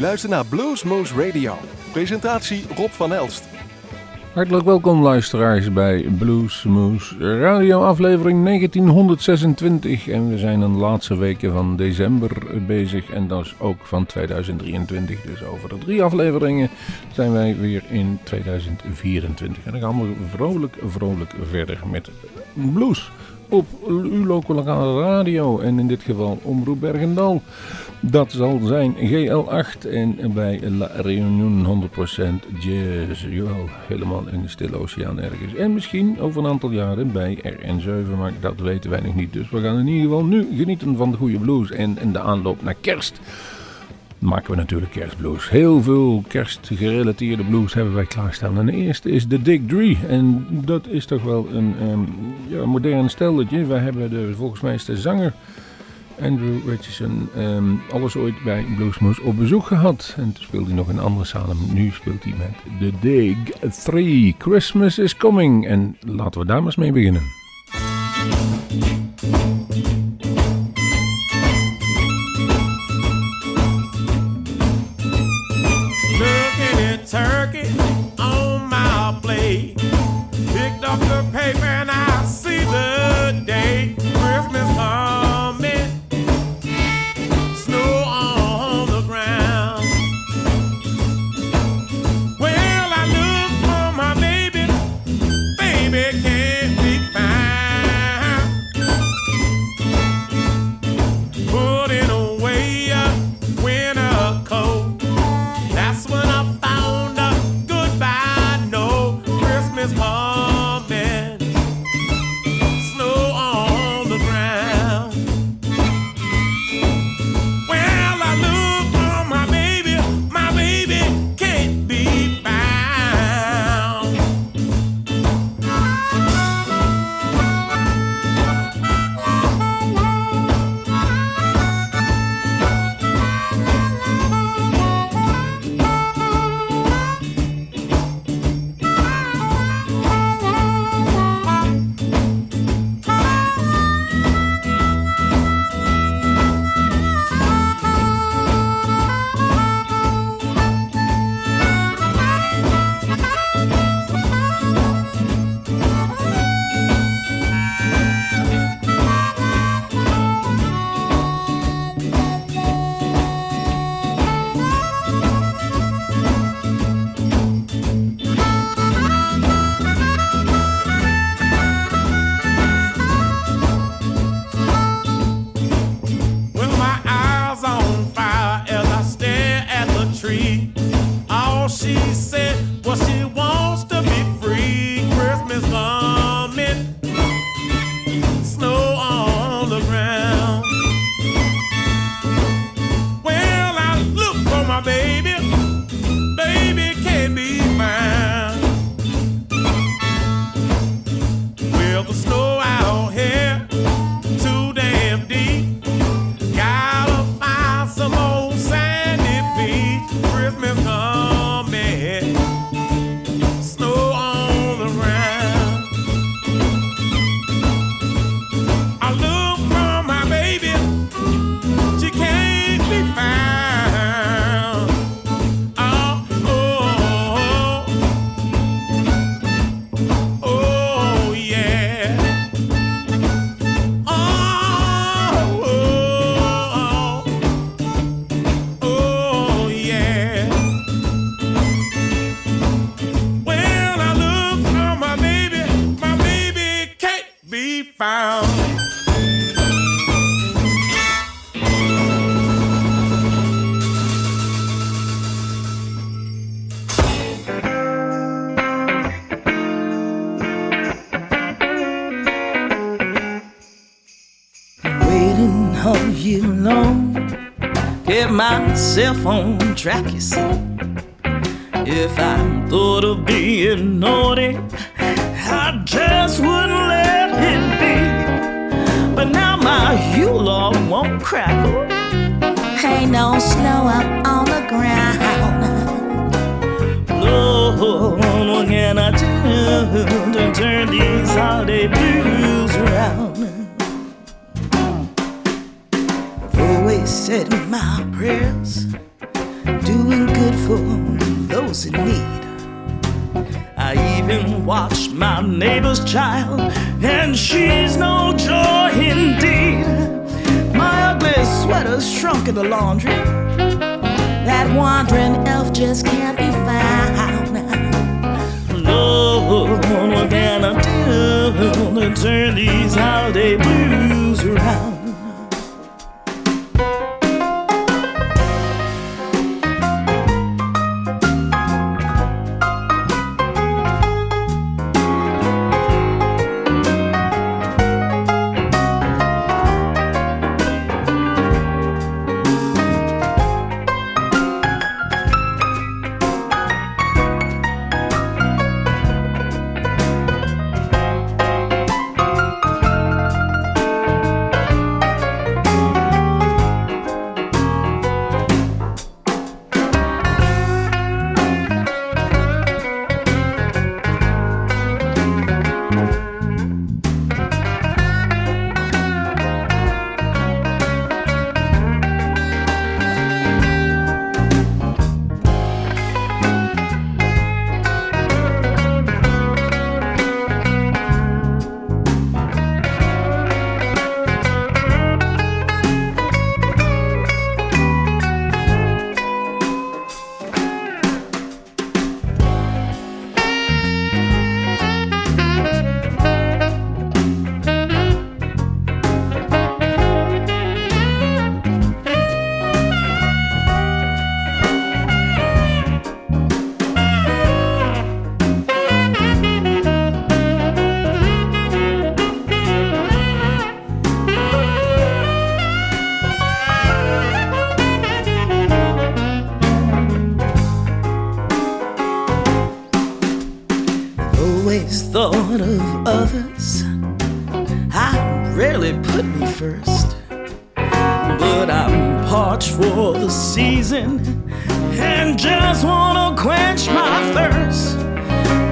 luistert naar Bluesmoose Radio. Presentatie Rob van Elst. Hartelijk welkom luisteraars bij Bluesmoose Radio aflevering 1926 en we zijn in de laatste weken van december bezig en dat is ook van 2023. Dus over de drie afleveringen zijn wij weer in 2024 en dan gaan we vrolijk vrolijk verder met blues op uw lokale radio en in dit geval Omroep Bergendal. Dat zal zijn GL8 en bij La Réunion 100% jazz. Jawel, helemaal in de stille oceaan ergens. En misschien over een aantal jaren bij RN7, maar dat weten wij nog niet. Dus we gaan in ieder geval nu genieten van de goede blues en, en de aanloop naar kerst maken we natuurlijk kerstblues. Heel veel kerstgerelateerde blues hebben wij klaarstaan. De eerste is de Dick Dree. En dat is toch wel een ja, modern stelletje. Wij hebben de, volgens mij is de zanger Andrew Richardson um, alles ooit bij Bluesmoose op bezoek gehad. En toen speelde hij nog in andere zalen. Nu speelt hij met The Dig 3. Christmas is coming. En laten we daar maar eens mee beginnen. Myself on thought of others. I rarely put me first, but I'm parched for the season and just wanna quench my thirst.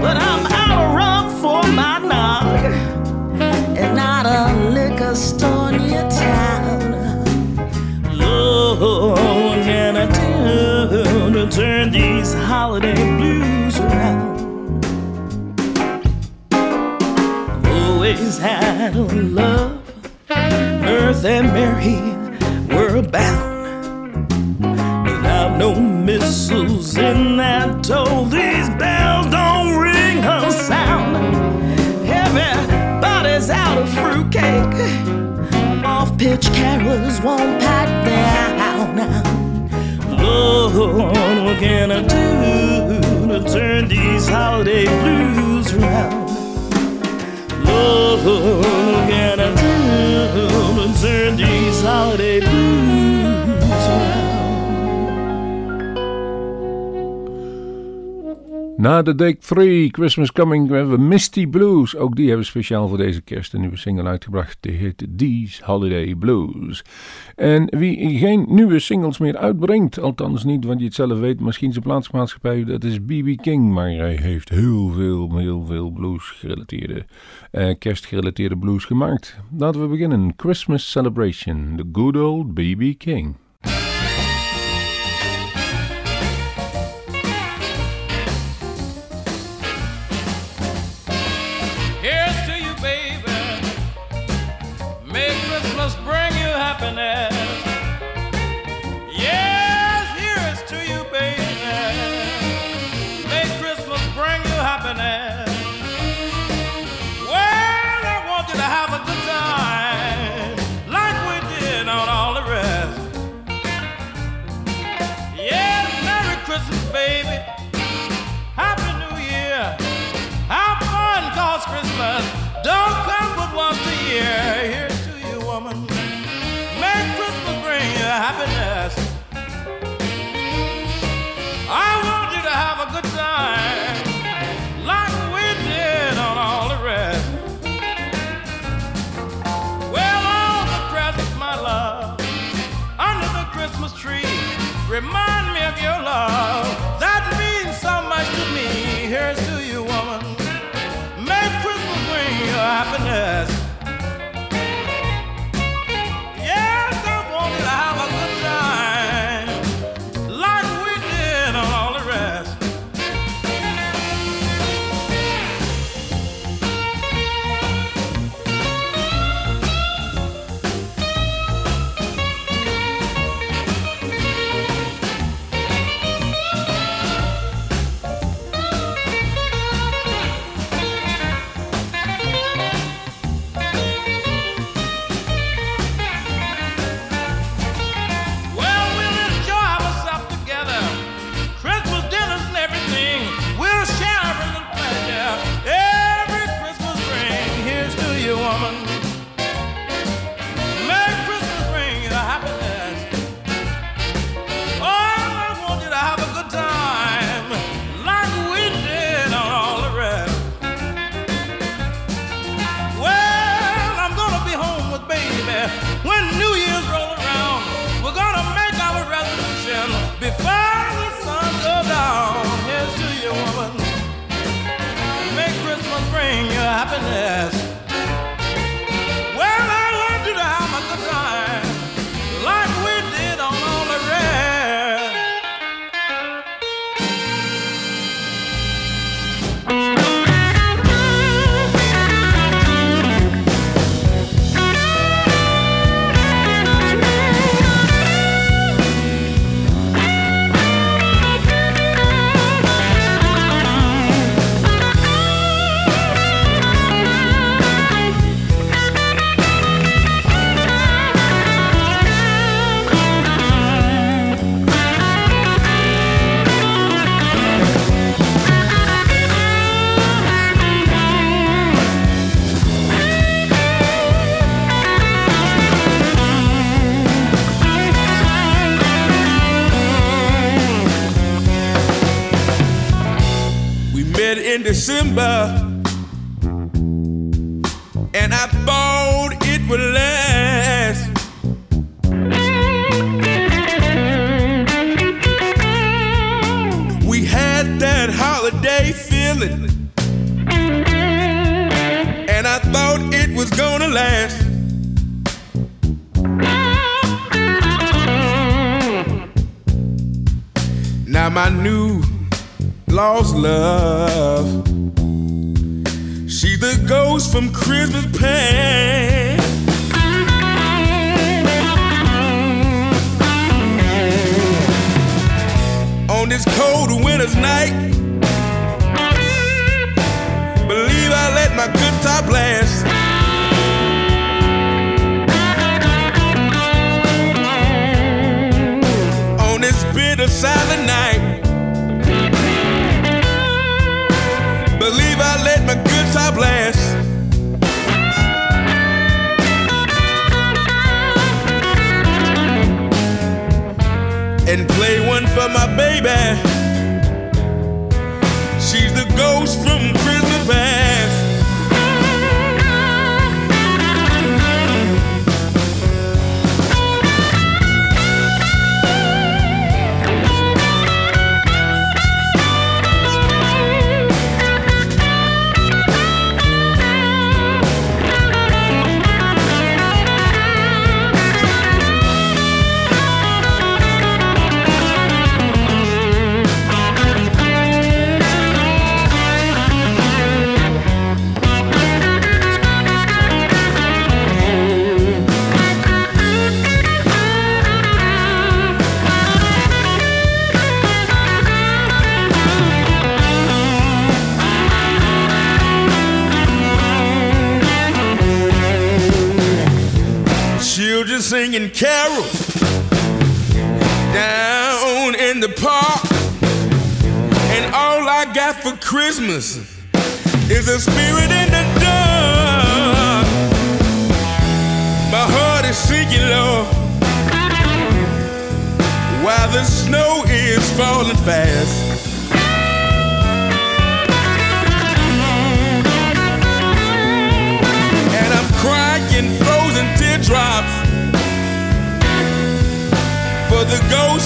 But I'm out of rum for my nog and not a liquor store near town. Lord, and I do to turn these holidays? So these bells don't ring a sound. Everybody's out of fruitcake. Off pitch carolers won't pack down. Lord, what can I do to turn these holiday blues around? Lord, what can I do to turn these holiday blues? Na de Take 3, Christmas Coming, hebben we Misty Blues. Ook die hebben speciaal voor deze kerst een nieuwe single uitgebracht. Die heet These Holiday Blues. En wie geen nieuwe singles meer uitbrengt, althans niet, want je het zelf weet, misschien zijn plaatsmaatschappij, dat is B.B. King. Maar hij heeft heel veel, heel veel blues-gerelateerde, eh, kerstgerelateerde blues gemaakt. Laten we beginnen. Christmas Celebration, The Good Old B.B. King. December, and I thought it would last. We had that holiday feeling, and I thought it was gonna last. Now my new lost love. On this cold winter's night, believe I let my good top blast. On this bitter silent night.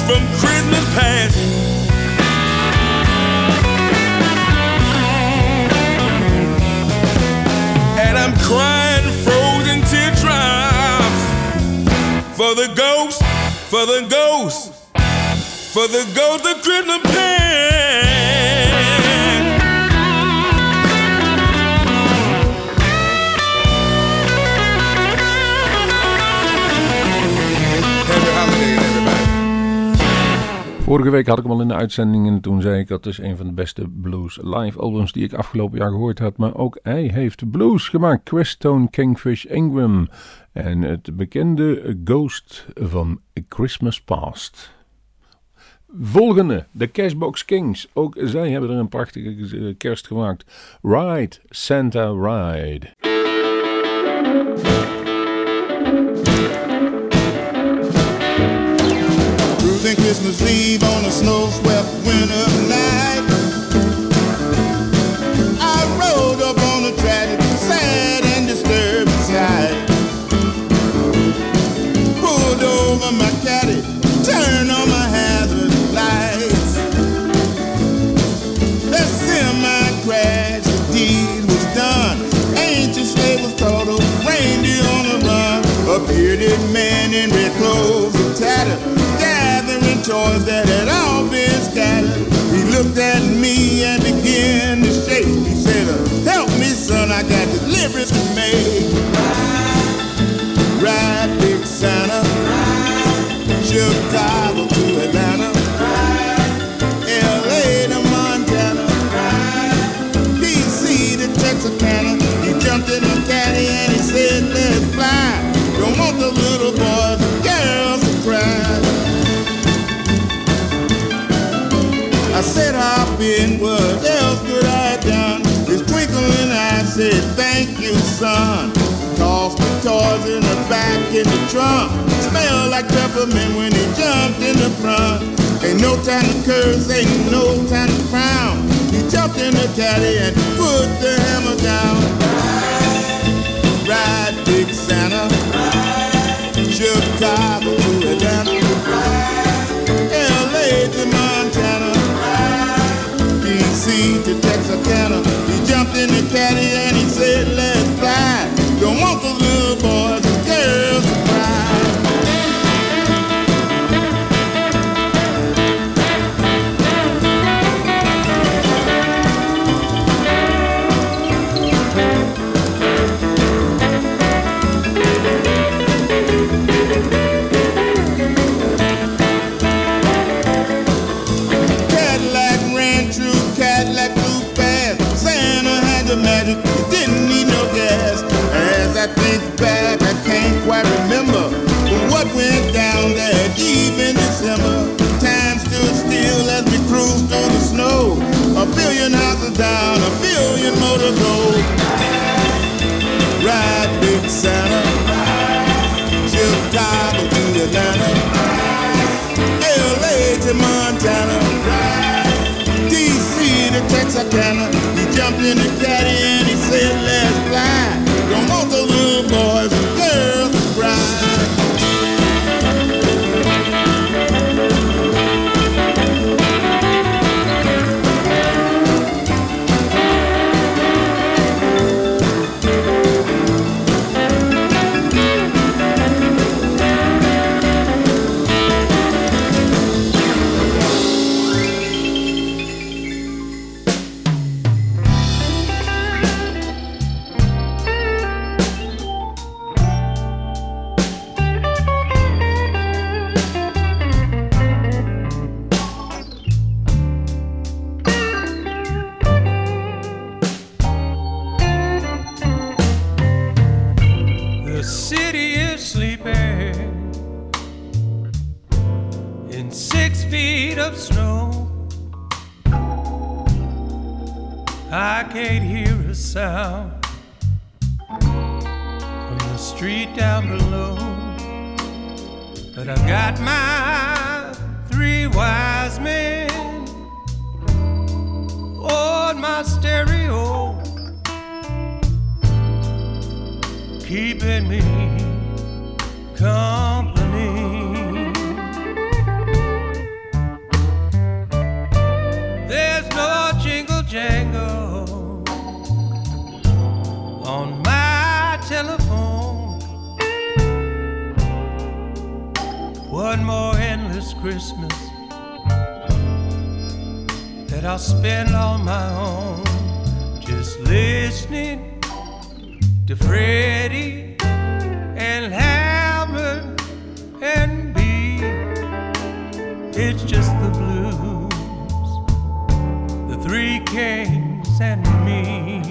From Christmas past. And I'm crying frozen teardrops for the ghost, for the ghost, for the ghost of Christmas past. Vorige week had ik hem al in de uitzending en toen zei ik dat is een van de beste blues live albums die ik afgelopen jaar gehoord had. Maar ook hij heeft blues gemaakt. Questone Kingfish Ingram en het bekende Ghost van Christmas Past. Volgende, de Cashbox Kings. Ook zij hebben er een prachtige eh, kerst gemaakt. Ride, Santa Ride. Christmas Eve on a snow-swept winter night. I rode up on a tragic, sad and disturbed sight. Pulled over my caddy, turned on my hazard lights. That semi crash, the deed was done. Ancient slave was total, reindeer on the run. A bearded man in red clothes toys that had all been scattered. He looked at me and began to shake. He said, "Help me, son, I got deliveries to make." being, what else could I have done? This twinkling I said, thank you, son. Tossed the toys in the back in the trunk. Smell like peppermint when he jumped in the front. Ain't no time to curse, ain't no time to frown. He jumped in the caddy and put the hammer down. Ride, ride, big Santa. Ride. Chicago to Atlanta. Tennessee to Texarkana. He jumped in the caddy and he said, million houses down, a billion motor gold. Ride Big Santa, ship diver to Atlanta, L.A. to Montana, D.C. to Texarkana. He jumped in the caddy and he said. it's just the blues. The three kings and me.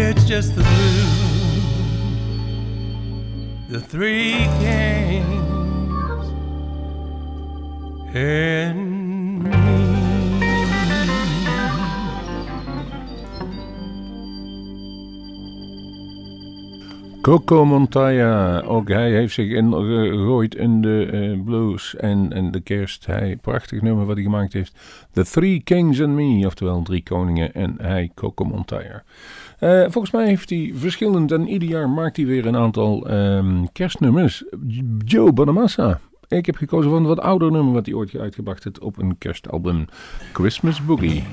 It's just the blues, the three kings and me. Coco Montoya, ook hij heeft zich ingegooid in de eh, blues en, en de kerst. Hij, prachtig nummer wat hij gemaakt heeft. The Three Kings and Me, oftewel Drie Koningen en hij, Coco Montoya. Eh, volgens mij heeft hij verschillend en ieder jaar maakt hij weer een aantal ehm, kerstnummers. Joe Bonamassa. Ik heb gekozen van een wat ouder nummer wat hij ooit uitgebracht heeft op een kerstalbum. Christmas Boogie.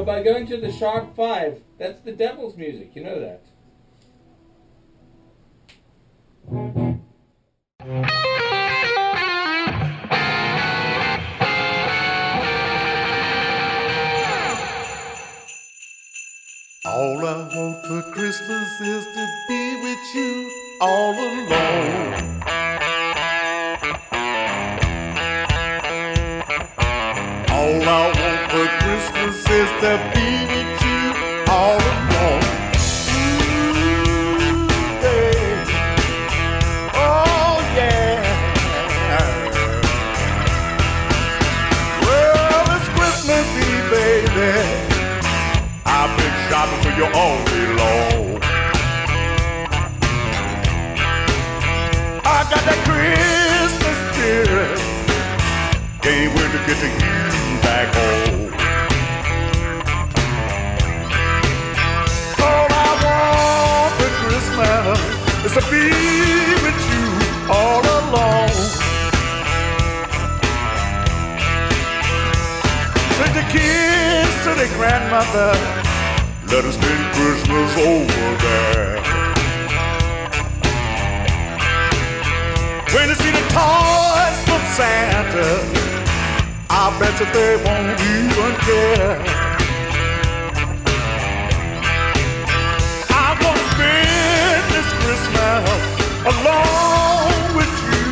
So by going to the sharp five, that's the devil's music. You know that. All I want for Christmas is to be with you all alone. All I want for Christmas is to be with you all alone. Ooh. Oh, yeah. Well, it's Christmas Eve, baby. I've been shopping for you all day long. I got that Christmas spirit. Can't wait to get to you back home. Christmas is to be with you all alone. Take the kids to their grandmother. Let us spend Christmas over there. When you see the toys from Santa, I bet you they won't even care. Alone with you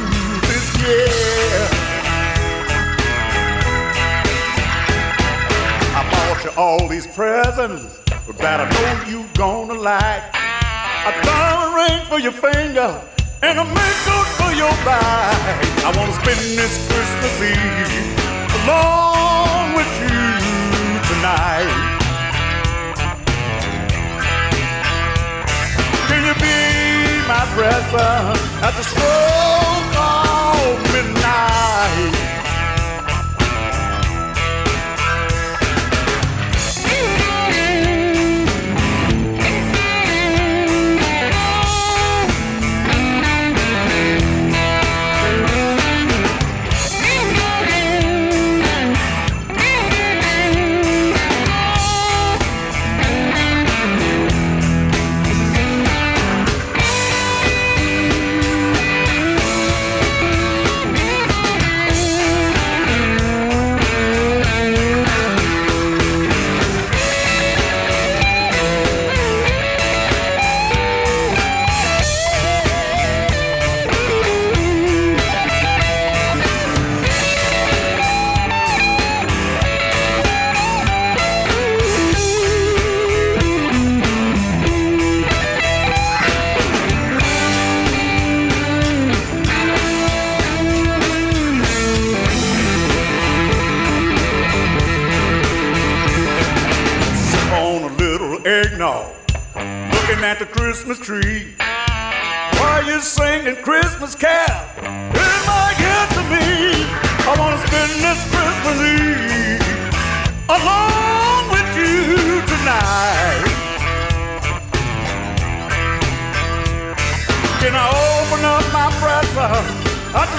this year. I bought you all these presents that I know you gonna like. A diamond ring for your finger and a makeup for your back. I wanna spend this Christmas Eve along with you tonight. Can you be my present at the stroke of midnight? Christmas tree. While you're singing Christmas carol, it might get to me. I wanna spend this Christmas Eve along with you tonight. Can I open up my present at the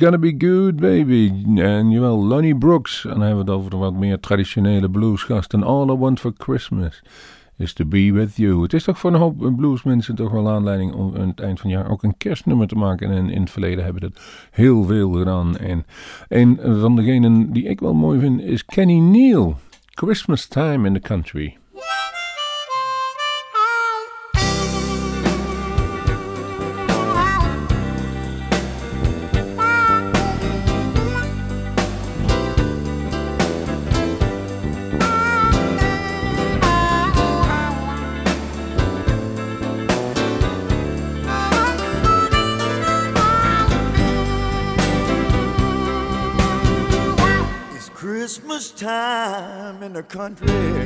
gonna be good, baby. En jawel, Lonnie Brooks. En dan hebben we het over wat meer traditionele bluesgasten. All I Want for Christmas is to be with you. Het is toch voor een hoop bluesmensen toch wel aanleiding om aan het eind van het jaar ook een kerstnummer te maken. En in het verleden hebben dat heel veel gedaan. En een van degenen die ik wel mooi vind is Kenny Neal. Christmas Time in the Country. Country.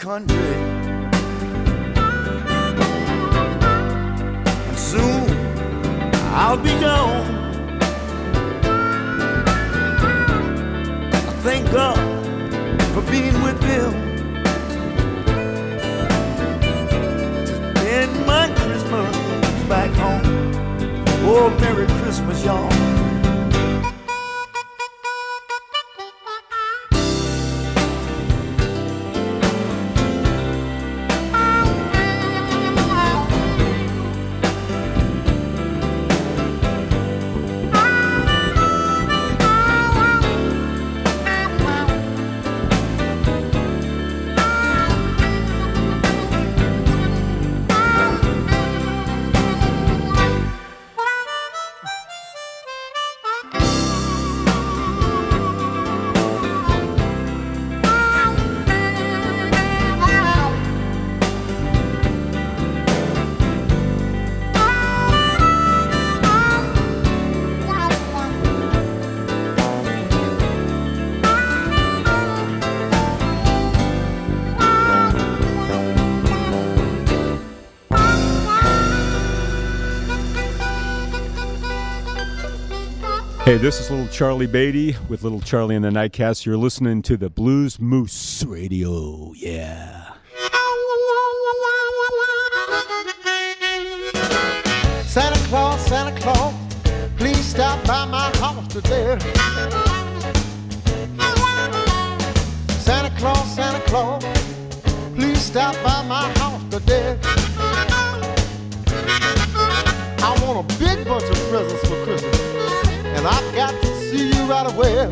Time Hey, this is little Charlie Baty with little Charlie and the Nightcats. You're listening to the Blues Moose Radio. Yeah. Santa Claus, Santa Claus, please stop by my house today. Santa Claus, Santa Claus, please stop by my house today. I want a big bunch right away.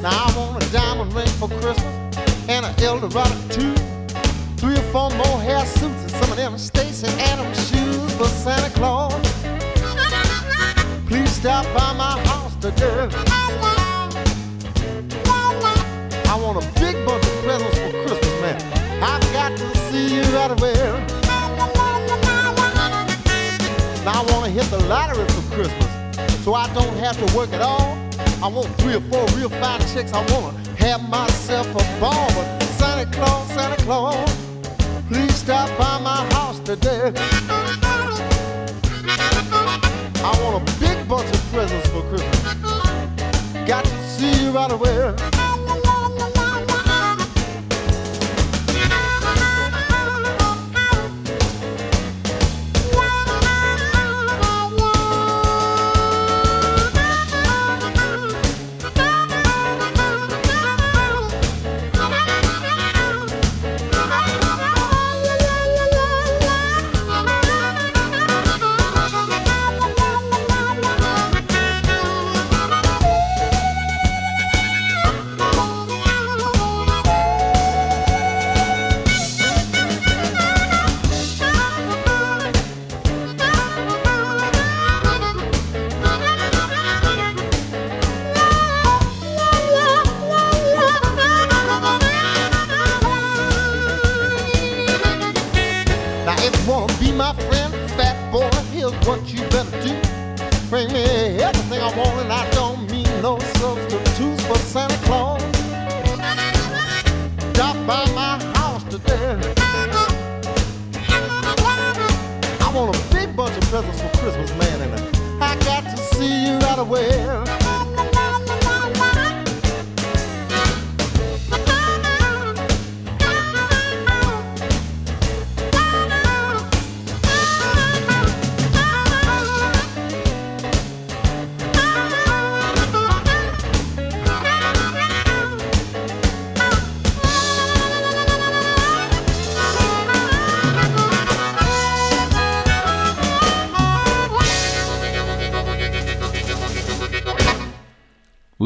Now I want a diamond ring for Christmas and an Eldorado too. Three or four more hair suits and some of them Stacy Adams shoes for Santa Claus. Please stop by my house today. I want a big bunch of presents for Christmas, man. I've got to see you right away. Now I want to hit the lottery for Christmas, so I don't have to work at all. I want three or four real fine chicks. I want to have myself a ball. But Santa Claus, Santa Claus, please stop by my house today. I want a big bunch of presents for Christmas. Got to see you right away.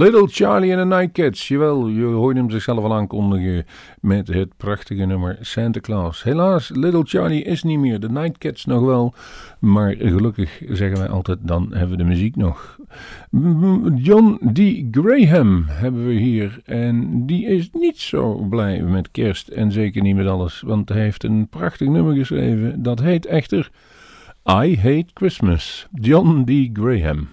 Little Charlie and the Nightcats. Jawel, je hoorde hem zichzelf al aankondigen met het prachtige nummer Santa Claus. Helaas, Little Charlie is niet meer. De Nightcats nog wel. Maar gelukkig zeggen wij altijd, dan hebben we de muziek nog. John D. Graham hebben we hier. En die is niet zo blij met kerst. En zeker niet met alles. Want hij heeft een prachtig nummer geschreven. Dat heet echter I Hate Christmas. John D. Graham.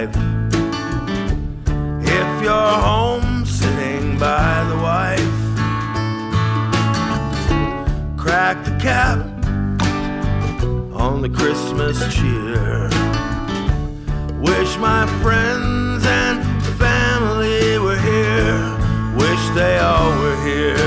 Life. If you're home sitting by the wife, crack the cap on the Christmas cheer. Wish my friends and family were here. Wish they all were here.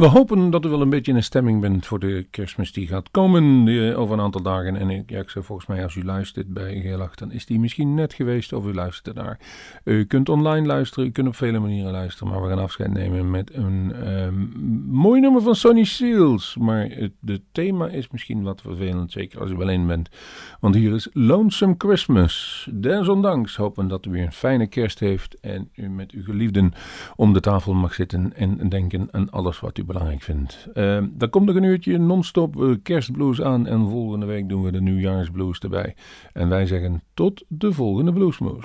We hopen dat u wel een beetje in de stemming bent voor de kerstmis die gaat komen eh, over een aantal dagen. En ik, ja, zeg volgens mij als u luistert bij Geelacht, dan is die misschien net geweest of u luistert daar. U kunt online luisteren, u kunt op vele manieren luisteren. Maar we gaan afscheid nemen met een ehm, mooi nummer van Sonny Seals. Maar het de thema is misschien wat vervelend, zeker als u alleen bent. Want hier is Lonesome Christmas. Desondanks hopen dat u weer een fijne kerst heeft en u met uw geliefden om de tafel mag zitten en denken aan alles wat u belangrijk vindt. Uh, komt nog een uurtje non-stop uh, kerstblues aan en volgende week doen we de nieuwjaarsblues erbij. En wij zeggen tot de volgende bluesmoes.